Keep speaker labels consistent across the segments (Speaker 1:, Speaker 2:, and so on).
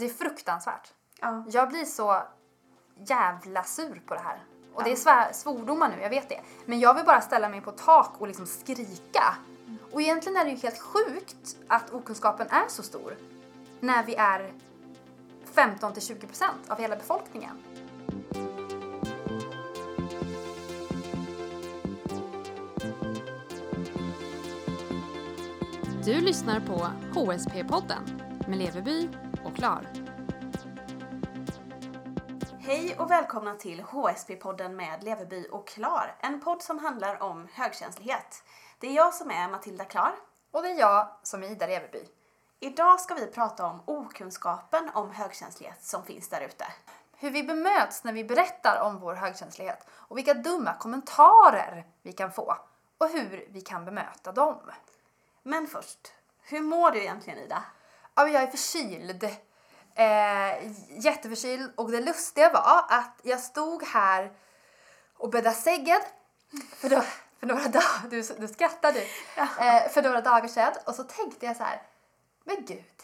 Speaker 1: det är fruktansvärt.
Speaker 2: Ja.
Speaker 1: Jag blir så jävla sur på det här. Och det är svär, svordomar nu, jag vet det. Men jag vill bara ställa mig på tak och liksom skrika. Och egentligen är det ju helt sjukt att okunskapen är så stor. När vi är 15 till 20 procent av hela befolkningen.
Speaker 3: Du lyssnar på HSP-podden med Leveby och Klar.
Speaker 2: Hej och välkomna till HSP-podden med Leverby och Klar. En podd som handlar om högkänslighet. Det är jag som är Matilda Klar.
Speaker 1: Och det är jag som är Ida Reveby.
Speaker 2: Idag ska vi prata om okunskapen om högkänslighet som finns där ute.
Speaker 1: Hur vi bemöts när vi berättar om vår högkänslighet och vilka dumma kommentarer vi kan få och hur vi kan bemöta dem.
Speaker 2: Men först, hur mår du egentligen Ida?
Speaker 1: Ja, men jag är förkyld. Eh, jätteförkyld och det lustiga var att jag stod här och bäddade sängen för, då, för några dagar, du, du skrattade eh, för några dagar sedan och så tänkte jag så här, men gud,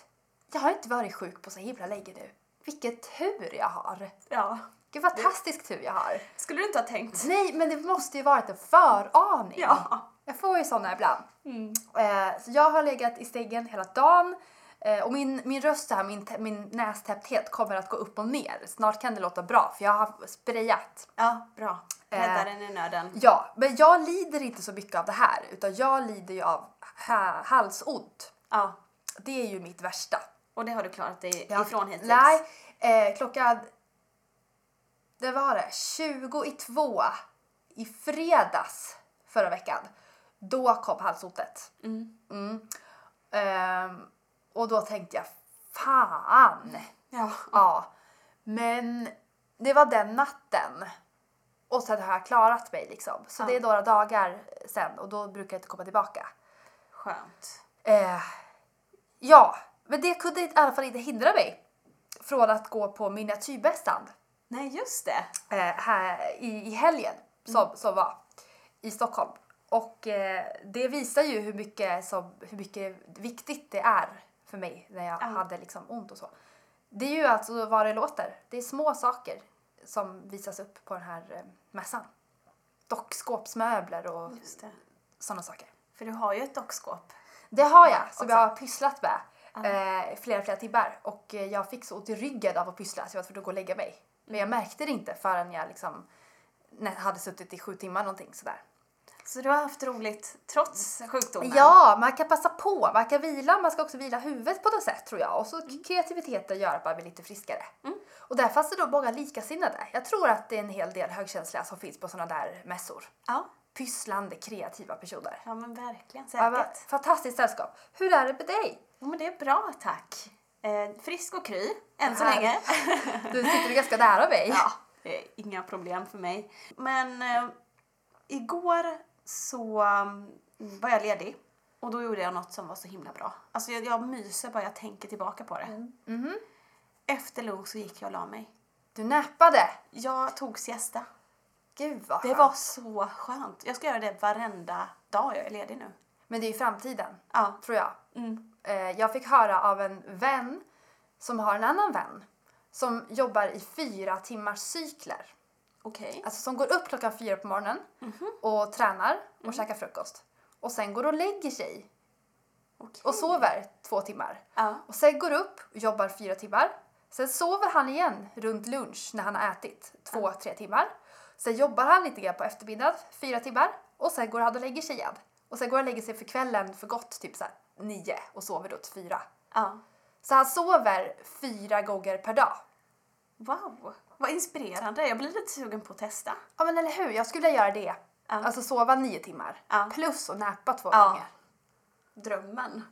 Speaker 1: jag har inte varit sjuk på så himla länge nu. Vilken tur jag har.
Speaker 2: Ja.
Speaker 1: Vilken fantastisk tur jag har.
Speaker 2: Skulle du inte ha tänkt?
Speaker 1: Nej, men det måste ju varit en föraning.
Speaker 2: Ja.
Speaker 1: Jag får ju såna ibland.
Speaker 2: Mm.
Speaker 1: Eh, så jag har legat i sängen hela dagen och min, min röst här, min, min nästäppthet kommer att gå upp och ner. Snart kan det låta bra för jag har sprayat.
Speaker 2: Ja, bra.
Speaker 1: Eh.
Speaker 2: Räddaren i nöden.
Speaker 1: Ja, men jag lider inte så mycket av det här utan jag lider ju av ha, halsont.
Speaker 2: Ja.
Speaker 1: Det är ju mitt värsta.
Speaker 2: Och det har du klarat dig
Speaker 1: Ja.
Speaker 2: ifrån hittills?
Speaker 1: Nej, eh, klockan... Det var det, 20 i två i fredags förra veckan. Då kom halshotet.
Speaker 2: Mm.
Speaker 1: Mm. Ehm, och då tänkte jag, fan!
Speaker 2: Ja.
Speaker 1: Ja. Men det var den natten. Och sen har jag klarat mig liksom. Så
Speaker 2: Ja.
Speaker 1: det är några dagar sen och då brukar jag inte komma tillbaka.
Speaker 2: Skönt.
Speaker 1: Eh, ja, men det kunde i alla fall inte hindra mig från att gå på miniatyrbässan
Speaker 2: Nej, just det.
Speaker 1: eh, här i, i helgen som, som var i Stockholm. Och eh, det visar ju hur mycket, som, hur mycket viktigt det är för mig när jag
Speaker 2: Ja.
Speaker 1: hade liksom ont och så. Det är ju alltså vad det låter. Det är små saker som visas upp på den här eh, mässan. Dockskåpsmöbler och sådana saker.
Speaker 2: För du har ju ett dockskåp.
Speaker 1: Det har jag, som jag har pysslat med eh, flera, flera timmar. Och eh, jag fick så ont i ryggen av att pyssla så jag var tvungen att gå och lägga mig. Men jag märkte det inte förrän jag liksom hade suttit i sju timmar någonting sådär.
Speaker 2: Så du har haft roligt trots sjukdomen?
Speaker 1: Ja, man kan passa på, man kan vila, man ska också vila huvudet på något sätt tror jag. Och så kreativiteten gör att man blir lite friskare.
Speaker 2: Mm.
Speaker 1: Och där fanns det då många likasinnade. Jag tror att det är en hel del högkänsliga som finns på sådana där mässor.
Speaker 2: Ja.
Speaker 1: Pysslande, kreativa personer.
Speaker 2: Ja men verkligen,
Speaker 1: Ja,
Speaker 2: säkert.
Speaker 1: fantastiskt sällskap. Hur är det med dig?
Speaker 2: Ja, men det är bra tack. Eh, frisk och kry, än så länge.
Speaker 1: Du sitter ju ganska nära mig.
Speaker 2: ja, inga problem för mig. Men eh, igår så um, var jag ledig och då gjorde jag något som var så himla bra. Alltså jag, jag myser bara jag tänker tillbaka på det.
Speaker 1: Mhm.
Speaker 2: Efter lunch så gick jag och la mig.
Speaker 1: Du näppade.
Speaker 2: Jag tog siesta.
Speaker 1: Gud vad
Speaker 2: Det
Speaker 1: skönt.
Speaker 2: var så skönt. Jag ska göra det varenda dag jag är ledig nu.
Speaker 1: Men det är ju framtiden,
Speaker 2: Ja.
Speaker 1: tror jag.
Speaker 2: Mm.
Speaker 1: Eh, jag fick höra av en vän som har en annan vän som jobbar i fyra timmars cykler.
Speaker 2: Okej.
Speaker 1: Alltså som går upp klockan fyra på morgonen och tränar och käkar frukost. Och sen går och lägger sig
Speaker 2: Okej.
Speaker 1: och sover två timmar.
Speaker 2: Ja.
Speaker 1: Och sen går upp och jobbar fyra timmar. Sen sover han igen runt lunch när han har ätit två, tre timmar. Sen jobbar han lite grann på eftermiddagen, fyra timmar. Och sen går han och lägger sig igen. Och sen går han och lägger sig för kvällen för gott, typ så nio och sover då till fyra.
Speaker 2: ja.
Speaker 1: Så han sover fyra gånger per dag.
Speaker 2: Wow, vad inspirerande. Jag blir lite sugen på att testa.
Speaker 1: Ja men eller hur, jag skulle göra det.
Speaker 2: Ja.
Speaker 1: Alltså sova nio timmar.
Speaker 2: Ja.
Speaker 1: Plus att näpa två
Speaker 2: Ja.
Speaker 1: gånger.
Speaker 2: Drömmen.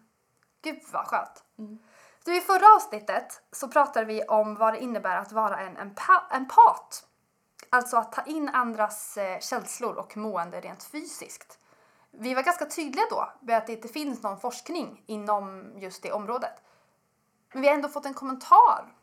Speaker 1: Gud vad skönt.
Speaker 2: Mm.
Speaker 1: Du, I förra avsnittet så pratade vi om vad det innebär att vara en empa- empat. Alltså att ta in andras eh, känslor och mående rent fysiskt. Vi var ganska tydliga då med att det inte finns någon forskning inom just det området. Men vi har ändå fått en kommentar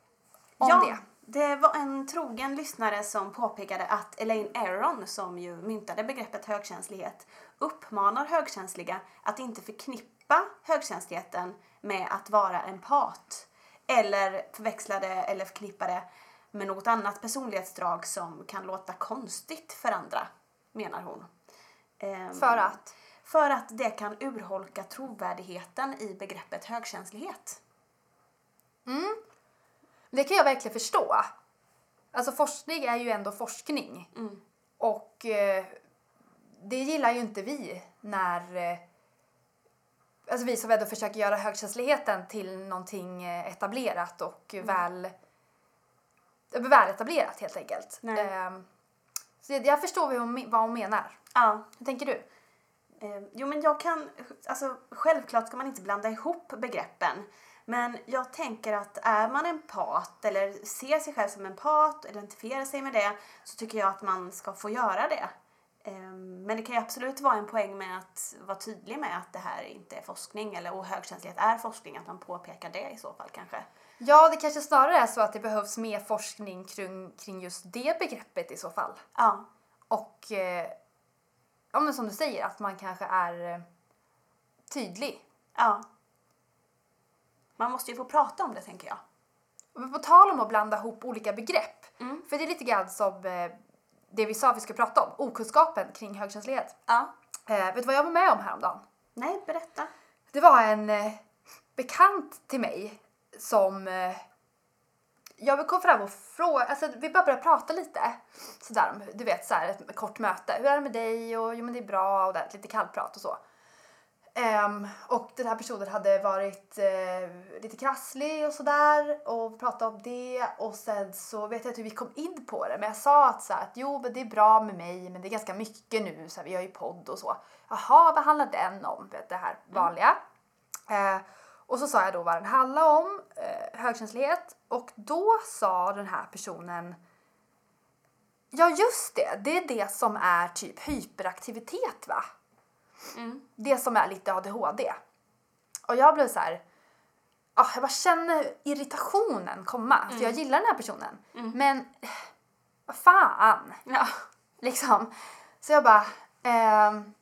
Speaker 1: det.
Speaker 2: var en trogen lyssnare som påpekade att Elaine Aron, som ju myntade begreppet högkänslighet, uppmanar högkänsliga att inte förknippa högkänsligheten med att vara empat. Eller förväxla det eller förknippa det med något annat personlighetsdrag som kan låta konstigt för andra, menar hon. Ehm,
Speaker 1: För att?
Speaker 2: För att det kan urholka trovärdigheten i begreppet högkänslighet.
Speaker 1: Det kan jag verkligen förstå. Alltså forskning är ju ändå forskning. Och eh, det gillar ju inte vi när eh, Alltså vi som ändå försöker göra högkänsligheten till någonting eh, etablerat och väl eh, väl etablerat helt enkelt. Ehm, så jag- jag förstår vad hon, vad hon menar.
Speaker 2: Ja.
Speaker 1: Hur tänker du?
Speaker 2: Eh, jo men jag kan, alltså självklart ska man inte blanda ihop begreppen. Men jag tänker att är man empat eller ser sig själv som empat och identifierar sig med det så tycker jag att man ska få göra det. Eh, Men det kan ju absolut vara en poäng med att vara tydlig med att det här inte är forskning eller och högkänslighet är forskning, att man påpekar det i så fall kanske.
Speaker 1: Ja, det kanske snarare är så att det behövs mer forskning kring, kring just det begreppet i så fall.
Speaker 2: Ja,
Speaker 1: Och eh, ja, men som du säger, att man kanske är eh, tydlig.
Speaker 2: ja. Man måste ju få prata om det tänker jag.
Speaker 1: Och på tal om att blanda ihop olika begrepp,
Speaker 2: Mm.
Speaker 1: för det är lite grann som eh, det vi sa vi skulle prata om, okunskapen kring högkänslighet.
Speaker 2: Ja.
Speaker 1: Eh, vet du vad jag var med om häromdagen?
Speaker 2: Nej, berätta.
Speaker 1: Det var en eh, bekant till mig som eh, jag kom fram och frågade, alltså vi bara började prata lite sådär om, du vet såhär ett kort möte. Hur är det med dig? Och jo men det är bra och där, lite kallprat och så. Ehm, och den här personen hade varit eh, lite krasslig och sådär och pratat om det och sen så vet jag inte hur vi kom in på det men jag sa att, så här, att jo men det är bra med mig men det är ganska mycket nu så här, vi har ju podd och så. Jaha vad handlar den om? Vet, det här vanliga. Eh, och så sa jag då vad den handlar om, eh, högkänslighet och då sa den här personen Ja just det, det är det som är typ hyperaktivitet va? Det som är lite ADHD. Och jag blev så här. ah, jag bara känner irritationen komma. För jag gillar den här personen. Men eh, vad fan.
Speaker 2: Ja.
Speaker 1: Liksom. Så jag bara. ehm,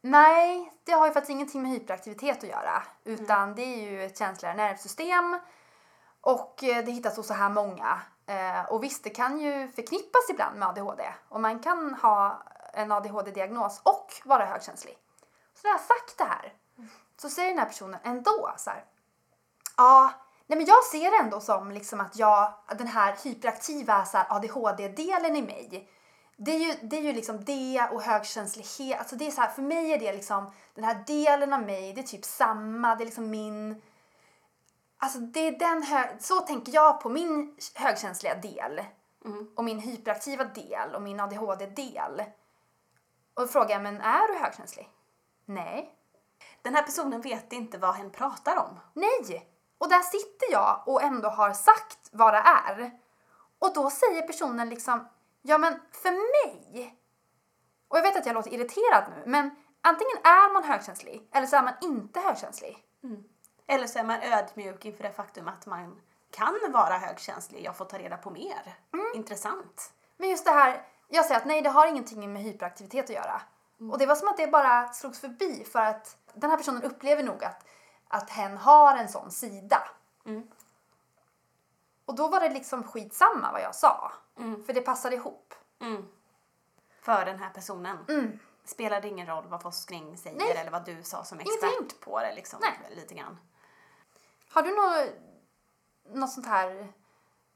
Speaker 1: nej, det har ju faktiskt ingenting med hyperaktivitet att göra. Utan det är ju ett känsligare nervsystem. Och eh, det hittas hos så här många. Eh, och visst, det kan ju förknippas ibland med ADHD. Och man kan ha en ADHD-diagnos och vara högkänslig. Så när jag har sagt det här så säger den här personen ändå så här. Ja, nej men jag ser det ändå som liksom att jag, den här hyperaktiva ADHD-delen i mig. Det är, ju, det är ju liksom det och högkänslighet. Alltså det är så här, för mig är det liksom den här delen av mig, det är typ samma, det är liksom min Alltså det är den hö- så tänker jag på min högkänsliga del. Och min hyperaktiva del och min ADHD-del. Och frågar jag, men är du högkänslig? Nej.
Speaker 2: Den här personen vet inte vad hen pratar om.
Speaker 1: Nej! Och där sitter jag och ändå har sagt vad det är. Och då säger personen liksom, ja men för mig. Och jag vet att jag låter irriterad nu, men antingen är man högkänslig eller så är man inte högkänslig.
Speaker 2: Eller så är man ödmjuk inför det faktum att man kan vara högkänslig. Jag får ta reda på mer. Intressant.
Speaker 1: Men just det här, jag säger att nej det har ingenting med hyperaktivitet att göra. Och det var som att det bara slogs förbi för att den här personen upplever nog att, att hen har en sån sida. Och då var det liksom skitsamma vad jag sa. För det passade ihop.
Speaker 2: För den här personen.
Speaker 1: Mm.
Speaker 2: Spelar det ingen roll vad forskning säger
Speaker 1: Nej.
Speaker 2: eller vad du sa som expert
Speaker 1: Ingenting.
Speaker 2: på det liksom.
Speaker 1: Nej.
Speaker 2: Lite grann.
Speaker 1: Har du något, något sånt här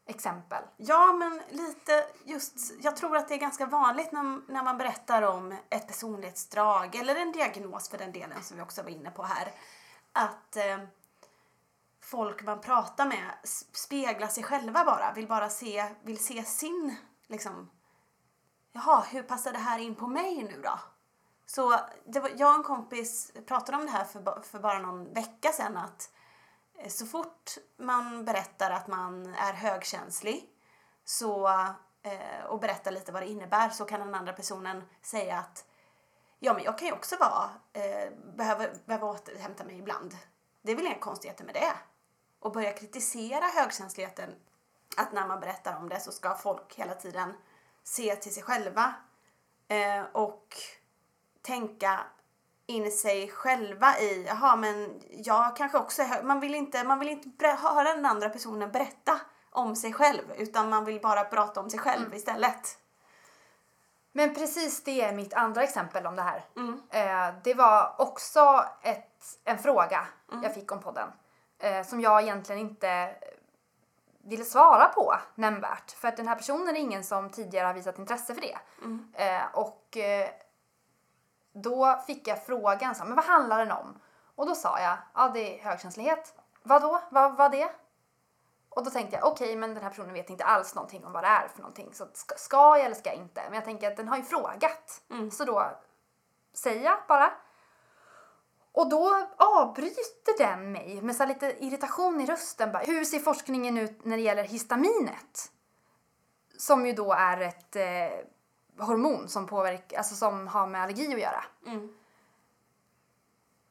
Speaker 1: exempel?
Speaker 2: Ja, men lite just, jag tror att det är ganska vanligt när, när man berättar om ett personlighetsdrag eller en diagnos för den delen som vi också var inne på här. Att eh, folk man pratar med speglar sig själva bara, vill bara se, vill se sin, liksom, jaha, hur passar det här in på mig nu då? Så det var, jag och en kompis pratade om det här för, för bara någon vecka sedan att Eh, Eh, så fort man berättar att man är högkänslig så, eh, och berättar lite vad det innebär så kan den andra personen säga att ja men jag kan ju också vara, eh, behöva, behöva återhämta mig ibland. Det är väl inga konstigheter med det. Och börja kritisera högkänsligheten att när man berättar om det så ska folk hela tiden se till sig själva och tänka in sig själva i, jaha men jag kanske också är. Man vill inte, man vill inte höra den andra personen berätta om sig själv utan man vill bara prata om sig själv istället.
Speaker 1: Men precis det är mitt andra exempel om det här.
Speaker 2: Mm.
Speaker 1: Eh, det var också ett, en fråga jag fick om podden. Eh, som jag egentligen inte ville svara på nämnvärt. För att den här personen är ingen som tidigare har visat intresse för det. Eh, och eh, då fick jag frågan så här, men vad handlar den om? Och då sa jag, ja det är högkänslighet. Vadå? Vad var det? Och då tänkte jag, okej men den här personen vet inte alls någonting om vad det är för någonting. Så ska, jag eller ska jag inte? Men jag tänker att den har ju frågat. Så då säger jag bara. Och då avbryter den mig med så lite irritation i rösten. Bara, Hur ser forskningen ut när det gäller histaminet? Som ju då är ett eh, hormon som, påverkar, alltså som har med allergi att göra.
Speaker 2: Mm.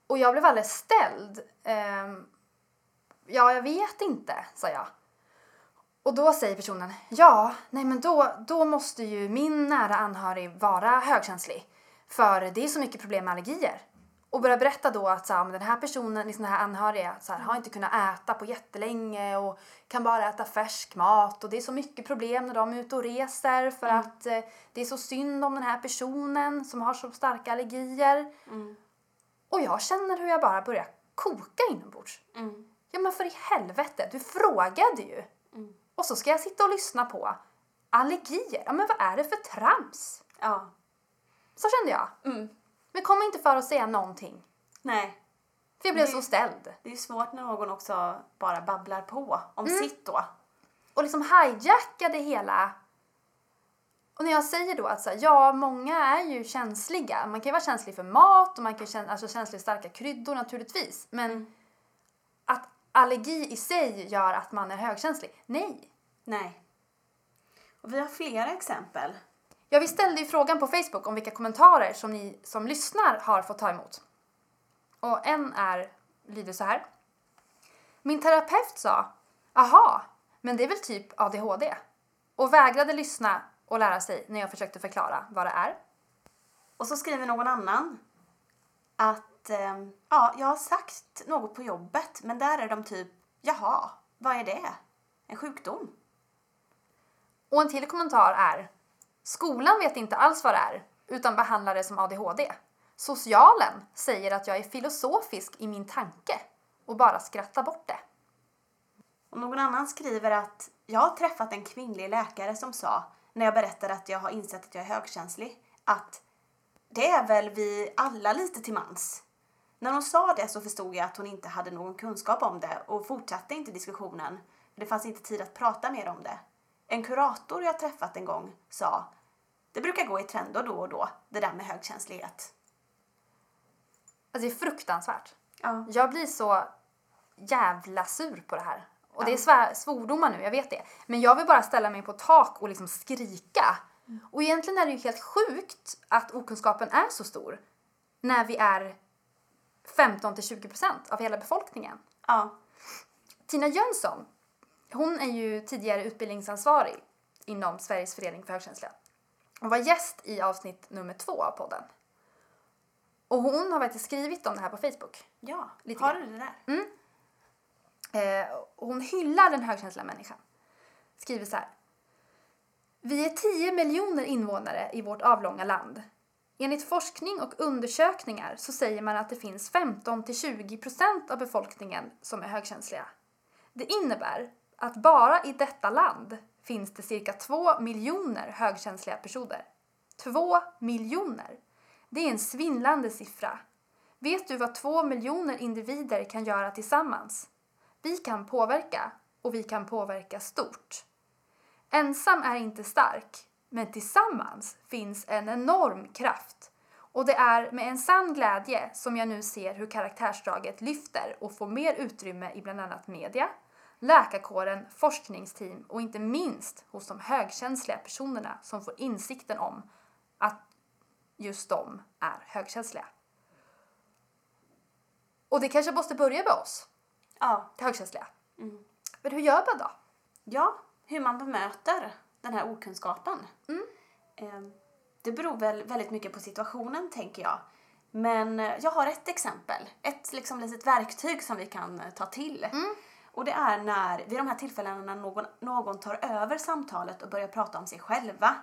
Speaker 1: Och jag blev alldeles ställd. Ehm, ja, jag vet inte, sa jag. Och då säger personen, ja, nej men då, då måste ju min nära anhörig vara högkänslig. För det är så mycket problem med allergier. Och börja berätta då att så här, den här personen, liksom den här anhöriga, så här, har inte kunnat äta på jättelänge och kan bara äta färsk mat. Och det är så mycket problem när de är ute och reser för att eh, det är så synd om den här personen som har så starka allergier. Och jag känner hur jag bara börjar koka inombords.
Speaker 2: Mm.
Speaker 1: Ja men för i helvete, du frågade ju. Och så ska jag sitta och lyssna på allergier. Ja men vad är det för trams?
Speaker 2: Ja.
Speaker 1: Så kände jag.
Speaker 2: Mm.
Speaker 1: Men kom inte för att säga någonting.
Speaker 2: Nej.
Speaker 1: För jag blev
Speaker 2: Det-
Speaker 1: så ställd.
Speaker 2: Det är svårt när någon också bara babblar på om sitt då.
Speaker 1: Och liksom hijackade hela... Och när jag säger då att så här, ja, många är ju känsliga. Man kan ju vara känslig för mat och man kan ju känna, alltså känslig för starka kryddor naturligtvis. Men att allergi i sig gör att man är högkänslig? Nej.
Speaker 2: Nej. Och vi har flera exempel.
Speaker 1: Ja, vi ställde ju frågan på Facebook om vilka kommentarer som ni som lyssnar har fått ta emot. Och en är, lyder så här. Min terapeut sa, aha, men det är väl typ ADHD? Och vägrade lyssna och lära sig när jag försökte förklara vad det är.
Speaker 2: Och så skriver någon annan att ehm, ja, jag har sagt något på jobbet men där är de typ jaha, vad är det? En sjukdom?
Speaker 1: Och en till kommentar är, skolan vet inte alls vad det är, utan behandlar det som ADHD. Socialen säger att jag är filosofisk i min tanke och bara skrattar bort det.
Speaker 2: Och någon annan skriver att jag har träffat en kvinnlig läkare som sa när jag berättade att jag har insett att jag är högkänslig att det är väl vi alla lite till mans. När hon sa det så förstod jag att hon inte hade någon kunskap om det och fortsatte inte diskussionen. Det fanns inte tid att prata mer om det. En kurator jag träffat en gång sa det brukar gå i trender då och då, det där med högkänslighet.
Speaker 1: Alltså det är fruktansvärt.
Speaker 2: Ja.
Speaker 1: Jag blir så jävla sur på det här. Och det är svär, svordomar nu, jag vet det. Men jag vill bara ställa mig på tak och liksom skrika. Och egentligen är det ju helt sjukt att okunskapen är så stor. När vi är 15-20% av hela befolkningen.
Speaker 2: Ja.
Speaker 1: Tina Jönsson, hon är ju tidigare utbildningsansvarig inom Sveriges förening för högkänsliga. Hon var gäst i avsnitt nummer två av podden. Och hon har faktiskt skrivit om det här på Facebook.
Speaker 2: Ja,
Speaker 1: Lite
Speaker 2: har
Speaker 1: grann.
Speaker 2: du det där?
Speaker 1: Eh, och hon hyllar den högkänsliga människan. Skriver så här. Vi är 10 miljoner invånare i vårt avlånga land. Enligt forskning och undersökningar så säger man att det finns 15-20% av befolkningen som är högkänsliga. Det innebär att bara i detta land finns det cirka 2 miljoner högkänsliga personer. 2 miljoner! Det är en svindlande siffra. Vet du vad 2 miljoner individer kan göra tillsammans? Vi kan påverka och vi kan påverka stort. Ensam är inte stark, men tillsammans finns en enorm kraft. Och det är med en sann glädje som jag nu ser hur karaktärsdraget lyfter och får mer utrymme i bland annat media, läkarkåren, forskningsteam och inte minst hos de högkänsliga personerna som får insikten om att just de är högkänsliga. Och det kanske måste börja med oss,
Speaker 2: Ja.
Speaker 1: högkänsliga. Men hur gör man då?
Speaker 2: Ja, hur man bemöter den här okunskapen. Eh, Det beror väl väldigt mycket på situationen, tänker jag. Men eh, jag har ett exempel, ett liksom litet verktyg som vi kan eh, ta till. Och det är när, vid de här tillfällena när någon, någon tar över samtalet och börjar prata om sig själva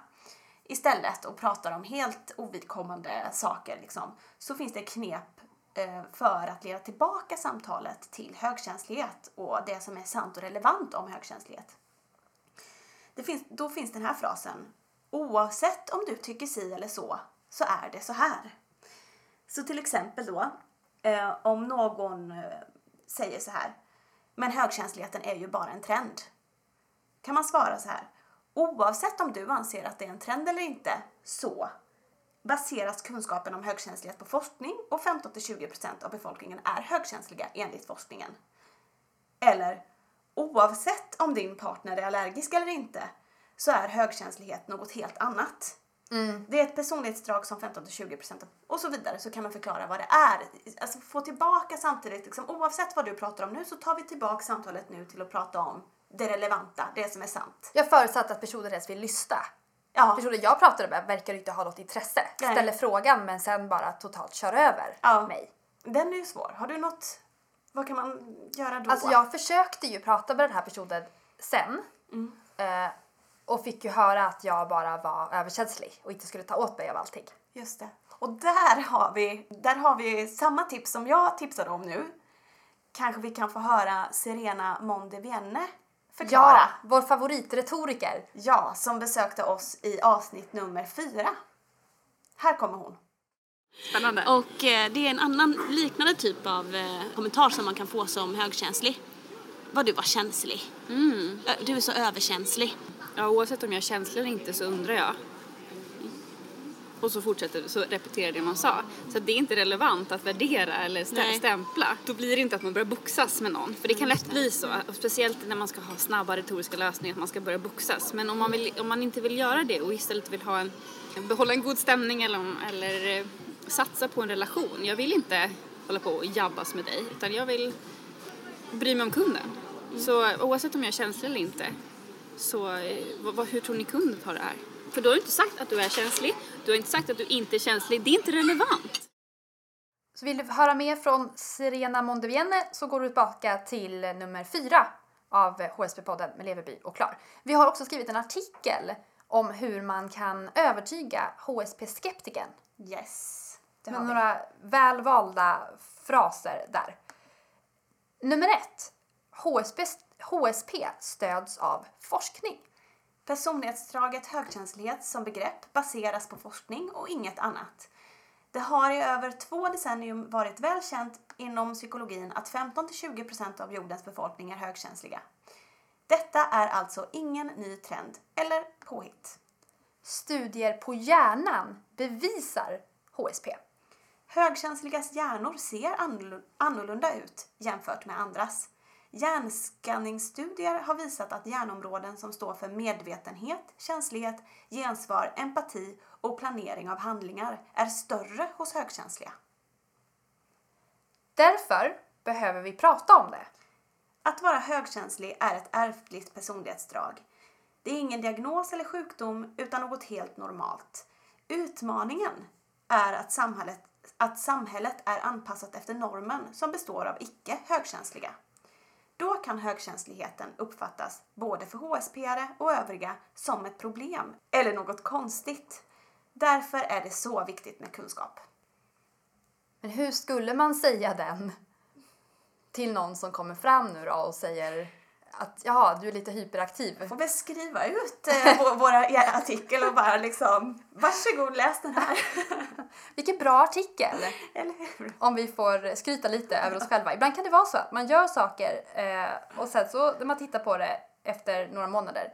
Speaker 2: istället och pratar om helt ovidkommande saker liksom, så finns det knep eh, för att leda tillbaka samtalet till högkänslighet och det som är sant och relevant om högkänslighet. Det finns, då finns den här frasen. Oavsett om du tycker si eller så, så är det så här. Så till exempel då, eh, om någon eh, säger så här. Men högkänsligheten är ju bara en trend. Kan man svara så här. Oavsett om du anser att det är en trend eller inte, så baseras kunskapen om högkänslighet på forskning och 15-20% av befolkningen är högkänsliga enligt forskningen. Eller oavsett om din partner är allergisk eller inte så är högkänslighet något helt annat. Det är ett personlighetsdrag som 15-20% och så vidare så kan man förklara vad det är. Alltså få tillbaka samtidigt, liksom, oavsett vad du pratar om nu så tar vi tillbaka samtalet nu till att prata om det relevanta, det som är sant.
Speaker 1: Jag förutsatte att personen ens vill lyssna.
Speaker 2: Ja,
Speaker 1: Personen jag pratar med verkar inte ha något intresse.
Speaker 2: Nej.
Speaker 1: Ställer frågan men sen bara totalt kör över
Speaker 2: Ja.
Speaker 1: mig.
Speaker 2: den är ju svår. Har du något, vad kan man göra då?
Speaker 1: Alltså jag försökte ju prata med den här personen sen.
Speaker 2: Mm.
Speaker 1: Eh, och fick ju höra att jag bara var överkänslig och inte skulle ta åt mig av allting.
Speaker 2: Just det. Och där har vi, där har vi samma tips som jag tipsade om nu. Kanske vi kan få höra Serena Mondevienne förklara.
Speaker 1: Ja, vår favoritretoriker.
Speaker 2: Ja, som besökte oss i avsnitt nummer fyra. Här kommer hon.
Speaker 3: Spännande.
Speaker 4: Och eh, det är en annan liknande typ av eh, kommentar som man kan få som högkänslig. Vad du var känslig. Ö, Du är så överkänslig.
Speaker 3: Ja, oavsett om jag är känslig eller inte så undrar jag. Och så fortsätter så repeterar det man sa. Så det är inte relevant att värdera eller stä-
Speaker 4: Nej.
Speaker 3: stämpla. Då blir det inte att man börjar boxas med någon. För det kan lätt bli så. Speciellt när man ska ha snabba retoriska lösningar att man ska börja boxas. Men om man, vill, om man inte vill göra det och istället vill ha en, behålla en god stämning eller, eller eh, satsa på en relation. Jag vill inte hålla på och jabbas med dig utan jag vill bry mig om kunden. Så oavsett om jag är känslig eller inte så eh, vad, hur tror ni kunden tar det här? För du har ju inte sagt att du är känslig, du har inte sagt att du inte är känslig, det är inte relevant.
Speaker 1: Så vill du höra mer från Serena Mondevienne så går du tillbaka till nummer fyra av HSP-podden med Leverby och Klar. Vi har också skrivit en artikel om hur man kan övertyga HSP-skeptikern
Speaker 2: Yes. Det
Speaker 1: med
Speaker 2: vi.
Speaker 1: några välvalda fraser där. Nummer ett. HSP, HSP stöds av forskning.
Speaker 2: Personlighetsdraget högkänslighet som begrepp baseras på forskning och inget annat. Det har i över två decennium varit väl känt inom psykologin att 15-20% av jordens befolkning är högkänsliga. Detta är alltså ingen ny trend eller påhitt.
Speaker 1: Studier på hjärnan bevisar HSP.
Speaker 2: Högkänsligas hjärnor ser annorlunda ut jämfört med andras. Hjärnskanningsstudier har visat att hjärnområden som står för medvetenhet, känslighet, gensvar, empati och planering av handlingar är större hos högkänsliga.
Speaker 1: Därför behöver vi prata om det.
Speaker 2: Att vara högkänslig är ett ärftligt personlighetsdrag. Det är ingen diagnos eller sjukdom utan något helt normalt. Utmaningen är att samhället, att samhället är anpassat efter normen som består av icke högkänsliga. Då kan högkänsligheten uppfattas både för HSP-are och övriga som ett problem eller något konstigt. Därför är det så viktigt med kunskap.
Speaker 1: Men hur skulle man säga den till någon som kommer fram nu då och säger att jaha, du är lite hyperaktiv.
Speaker 2: får väl skriva ut eh, vår, våra er artikel och bara liksom varsågod läs den här.
Speaker 1: Vilken bra artikel!
Speaker 2: Eller hur?
Speaker 1: Om vi får skryta lite över oss själva. Ibland kan det vara så att man gör saker eh, och sen så när man tittar på det efter några månader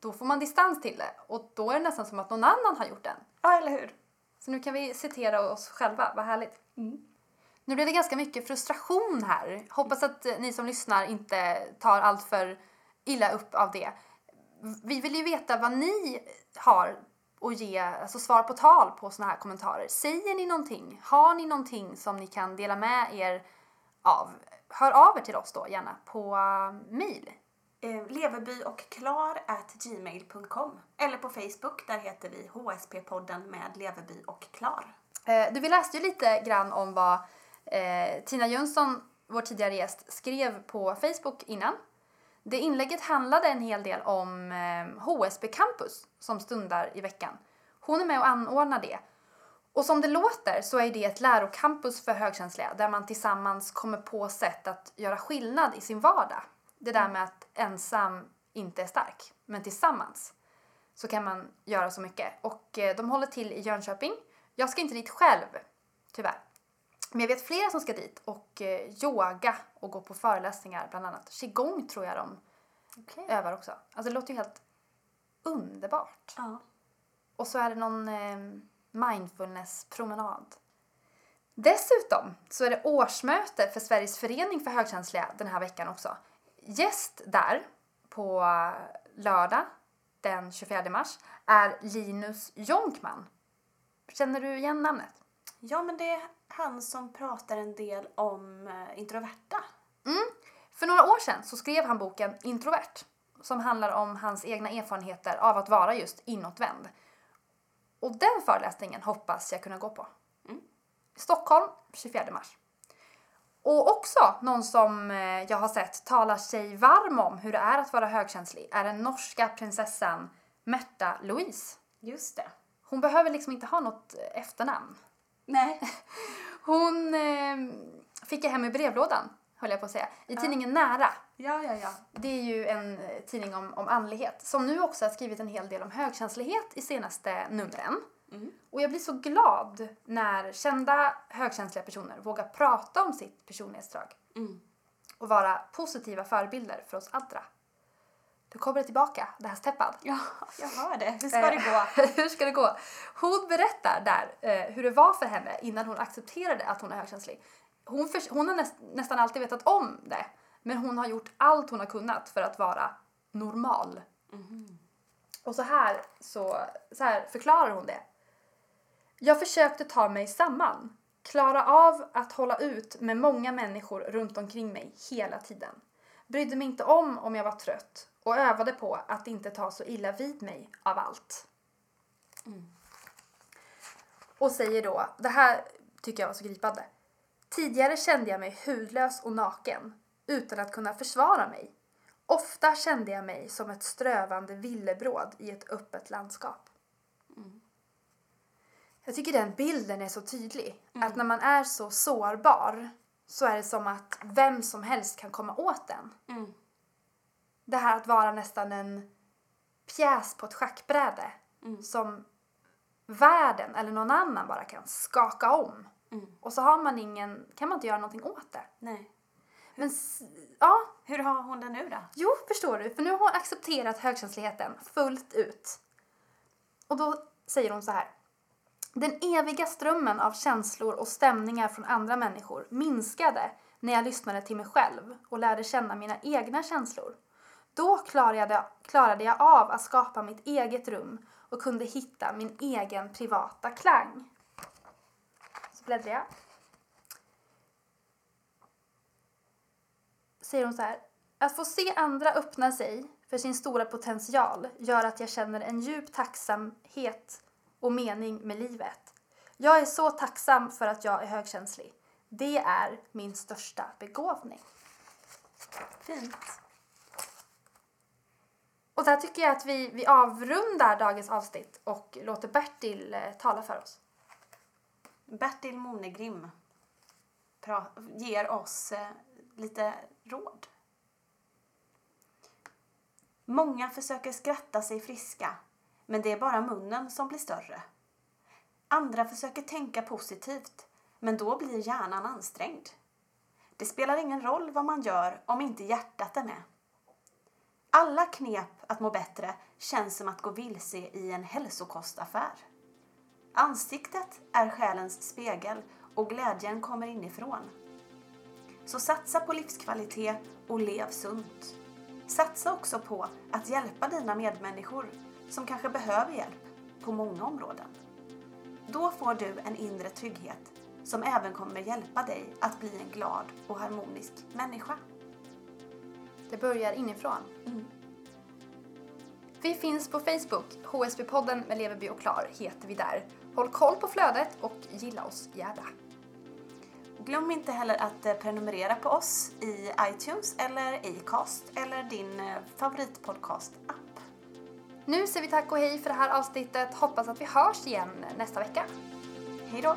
Speaker 1: då får man distans till det och då är det nästan som att någon annan har gjort den.
Speaker 2: Ja, eller hur?
Speaker 1: Så nu kan vi citera oss själva, vad härligt. Nu blev det ganska mycket frustration här. Hoppas att eh, ni som lyssnar inte tar allt för illa upp av det. Vi vill ju veta vad ni har att ge, alltså svar på tal på såna här kommentarer. Säger ni någonting? Har ni någonting som ni kan dela med er av? Hör av er till oss då gärna på uh, mail.
Speaker 2: Eh, leverby och klar at gmail.com eller på Facebook, där heter vi HSP-podden med Leverby och Klar.
Speaker 1: Eh, du, vi läste ju lite grann om vad eh, Tina Jönsson, vår tidigare gäst, skrev på Facebook innan. Det inlägget handlade en hel del om eh, HSB Campus som stundar i veckan. Hon är med och anordnar det. Och som det låter så är det ett lärocampus för högkänsliga där man tillsammans kommer på sätt att göra skillnad i sin vardag. Det där med att ensam inte är stark, men tillsammans så kan man göra så mycket. Och eh, de håller till i Jönköping. Jag ska inte dit själv, tyvärr. Men jag vet flera som ska dit och eh, yoga och gå på föreläsningar bland annat. Qigong tror jag de
Speaker 2: Okej.
Speaker 1: övar också. Alltså det låter ju helt underbart.
Speaker 2: Ja.
Speaker 1: Och så är det någon eh, mindfulness-promenad. Dessutom så är det årsmöte för Sveriges förening för högkänsliga den här veckan också. Gäst där på lördag den 24 mars är Linus Jonkman. Känner du igen namnet?
Speaker 2: Ja, men det är han som pratar en del om eh, introverta.
Speaker 1: För några år sedan så skrev han boken Introvert som handlar om hans egna erfarenheter av att vara just inåtvänd. Och den föreläsningen hoppas jag kunna gå på. Stockholm 24 mars. Och också någon som eh, jag har sett talar sig varm om hur det är att vara högkänslig är den norska prinsessan Märta Louise.
Speaker 2: Just det.
Speaker 1: Hon behöver liksom inte ha något efternamn.
Speaker 2: Nej.
Speaker 1: Hon eh, fick jag hem i brevlådan, höll jag på att säga, i tidningen Nära.
Speaker 2: Ja, ja, ja.
Speaker 1: Det är ju en eh, tidning om, om andlighet som nu också har skrivit en hel del om högkänslighet i senaste numren. Och jag blir så glad när kända högkänsliga personer vågar prata om sitt personlighetsdrag
Speaker 2: Mm.
Speaker 1: och vara positiva förebilder för oss andra. Nu kommer tillbaka, det här steppad.
Speaker 2: Ja, jag hör det. Hur ska det gå?
Speaker 1: Eh, hur ska det gå? Hon berättar där eh, hur det var för henne innan hon accepterade att hon är högkänslig. Hon, förs- hon har näst, nästan alltid vetat om det, men hon har gjort allt hon har kunnat för att vara normal. Och så här, så, så här förklarar hon det. Jag försökte ta mig samman, klara av att hålla ut med många människor runt omkring mig hela tiden. Brydde mig inte om om jag var trött och övade på att inte ta så illa vid mig av allt. Och säger då, det här tycker jag var så gripande. Tidigare kände jag mig hudlös och naken utan att kunna försvara mig. Ofta kände jag mig som ett strövande villebråd i ett öppet landskap. Jag tycker den bilden är så tydlig. Att när man är så sårbar så är det som att vem som helst kan komma åt den.
Speaker 2: Mm.
Speaker 1: Det här att vara nästan en pjäs på ett schackbräde som världen eller någon annan bara kan skaka om. Och så har man ingen, kan man inte göra någonting åt det.
Speaker 2: Nej.
Speaker 1: Men ja,
Speaker 2: Hur har hon det nu då?
Speaker 1: Jo, förstår du. För nu har hon accepterat högkänsligheten fullt ut. Och då säger hon så här. Den eviga strömmen av känslor och stämningar från andra människor minskade när jag lyssnade till mig själv och lärde känna mina egna känslor. Då klarade jag, klarade jag av att skapa mitt eget rum och kunde hitta min egen privata klang. Så bläddrar jag. säger hon så här. Att få se andra öppna sig för sin stora potential gör att jag känner en djup tacksamhet och mening med livet. Jag är så tacksam för att jag är högkänslig. Det är min största begåvning.
Speaker 2: Fint.
Speaker 1: Och där tycker jag att vi, vi avrundar dagens avsnitt och låter Bertil eh, tala för oss.
Speaker 2: Bertil Monegrim ger oss eh, lite råd. Många försöker skratta sig friska, men det är bara munnen som blir större. Andra försöker tänka positivt, men då blir hjärnan ansträngd. Det spelar ingen roll vad man gör om inte hjärtat är med. Alla knep att må bättre känns som att gå vilse i en hälsokostaffär. Ansiktet är själens spegel och glädjen kommer inifrån. Så satsa på livskvalitet och lev sunt. Satsa också på att hjälpa dina medmänniskor som kanske behöver hjälp på många områden. Då får du en inre trygghet som även kommer hjälpa dig att bli en glad och harmonisk människa.
Speaker 1: Det börjar inifrån. Vi finns på Facebook, HSB-podden med Leverby och Klar heter vi där. Håll koll på flödet och gilla oss gärna.
Speaker 2: Glöm inte heller att eh, prenumerera på oss i iTunes eller Acast eller din eh, favoritpodcast-app.
Speaker 1: Nu säger vi tack och hej för det här avsnittet. Hoppas att vi hörs igen nästa vecka.
Speaker 2: Hej då!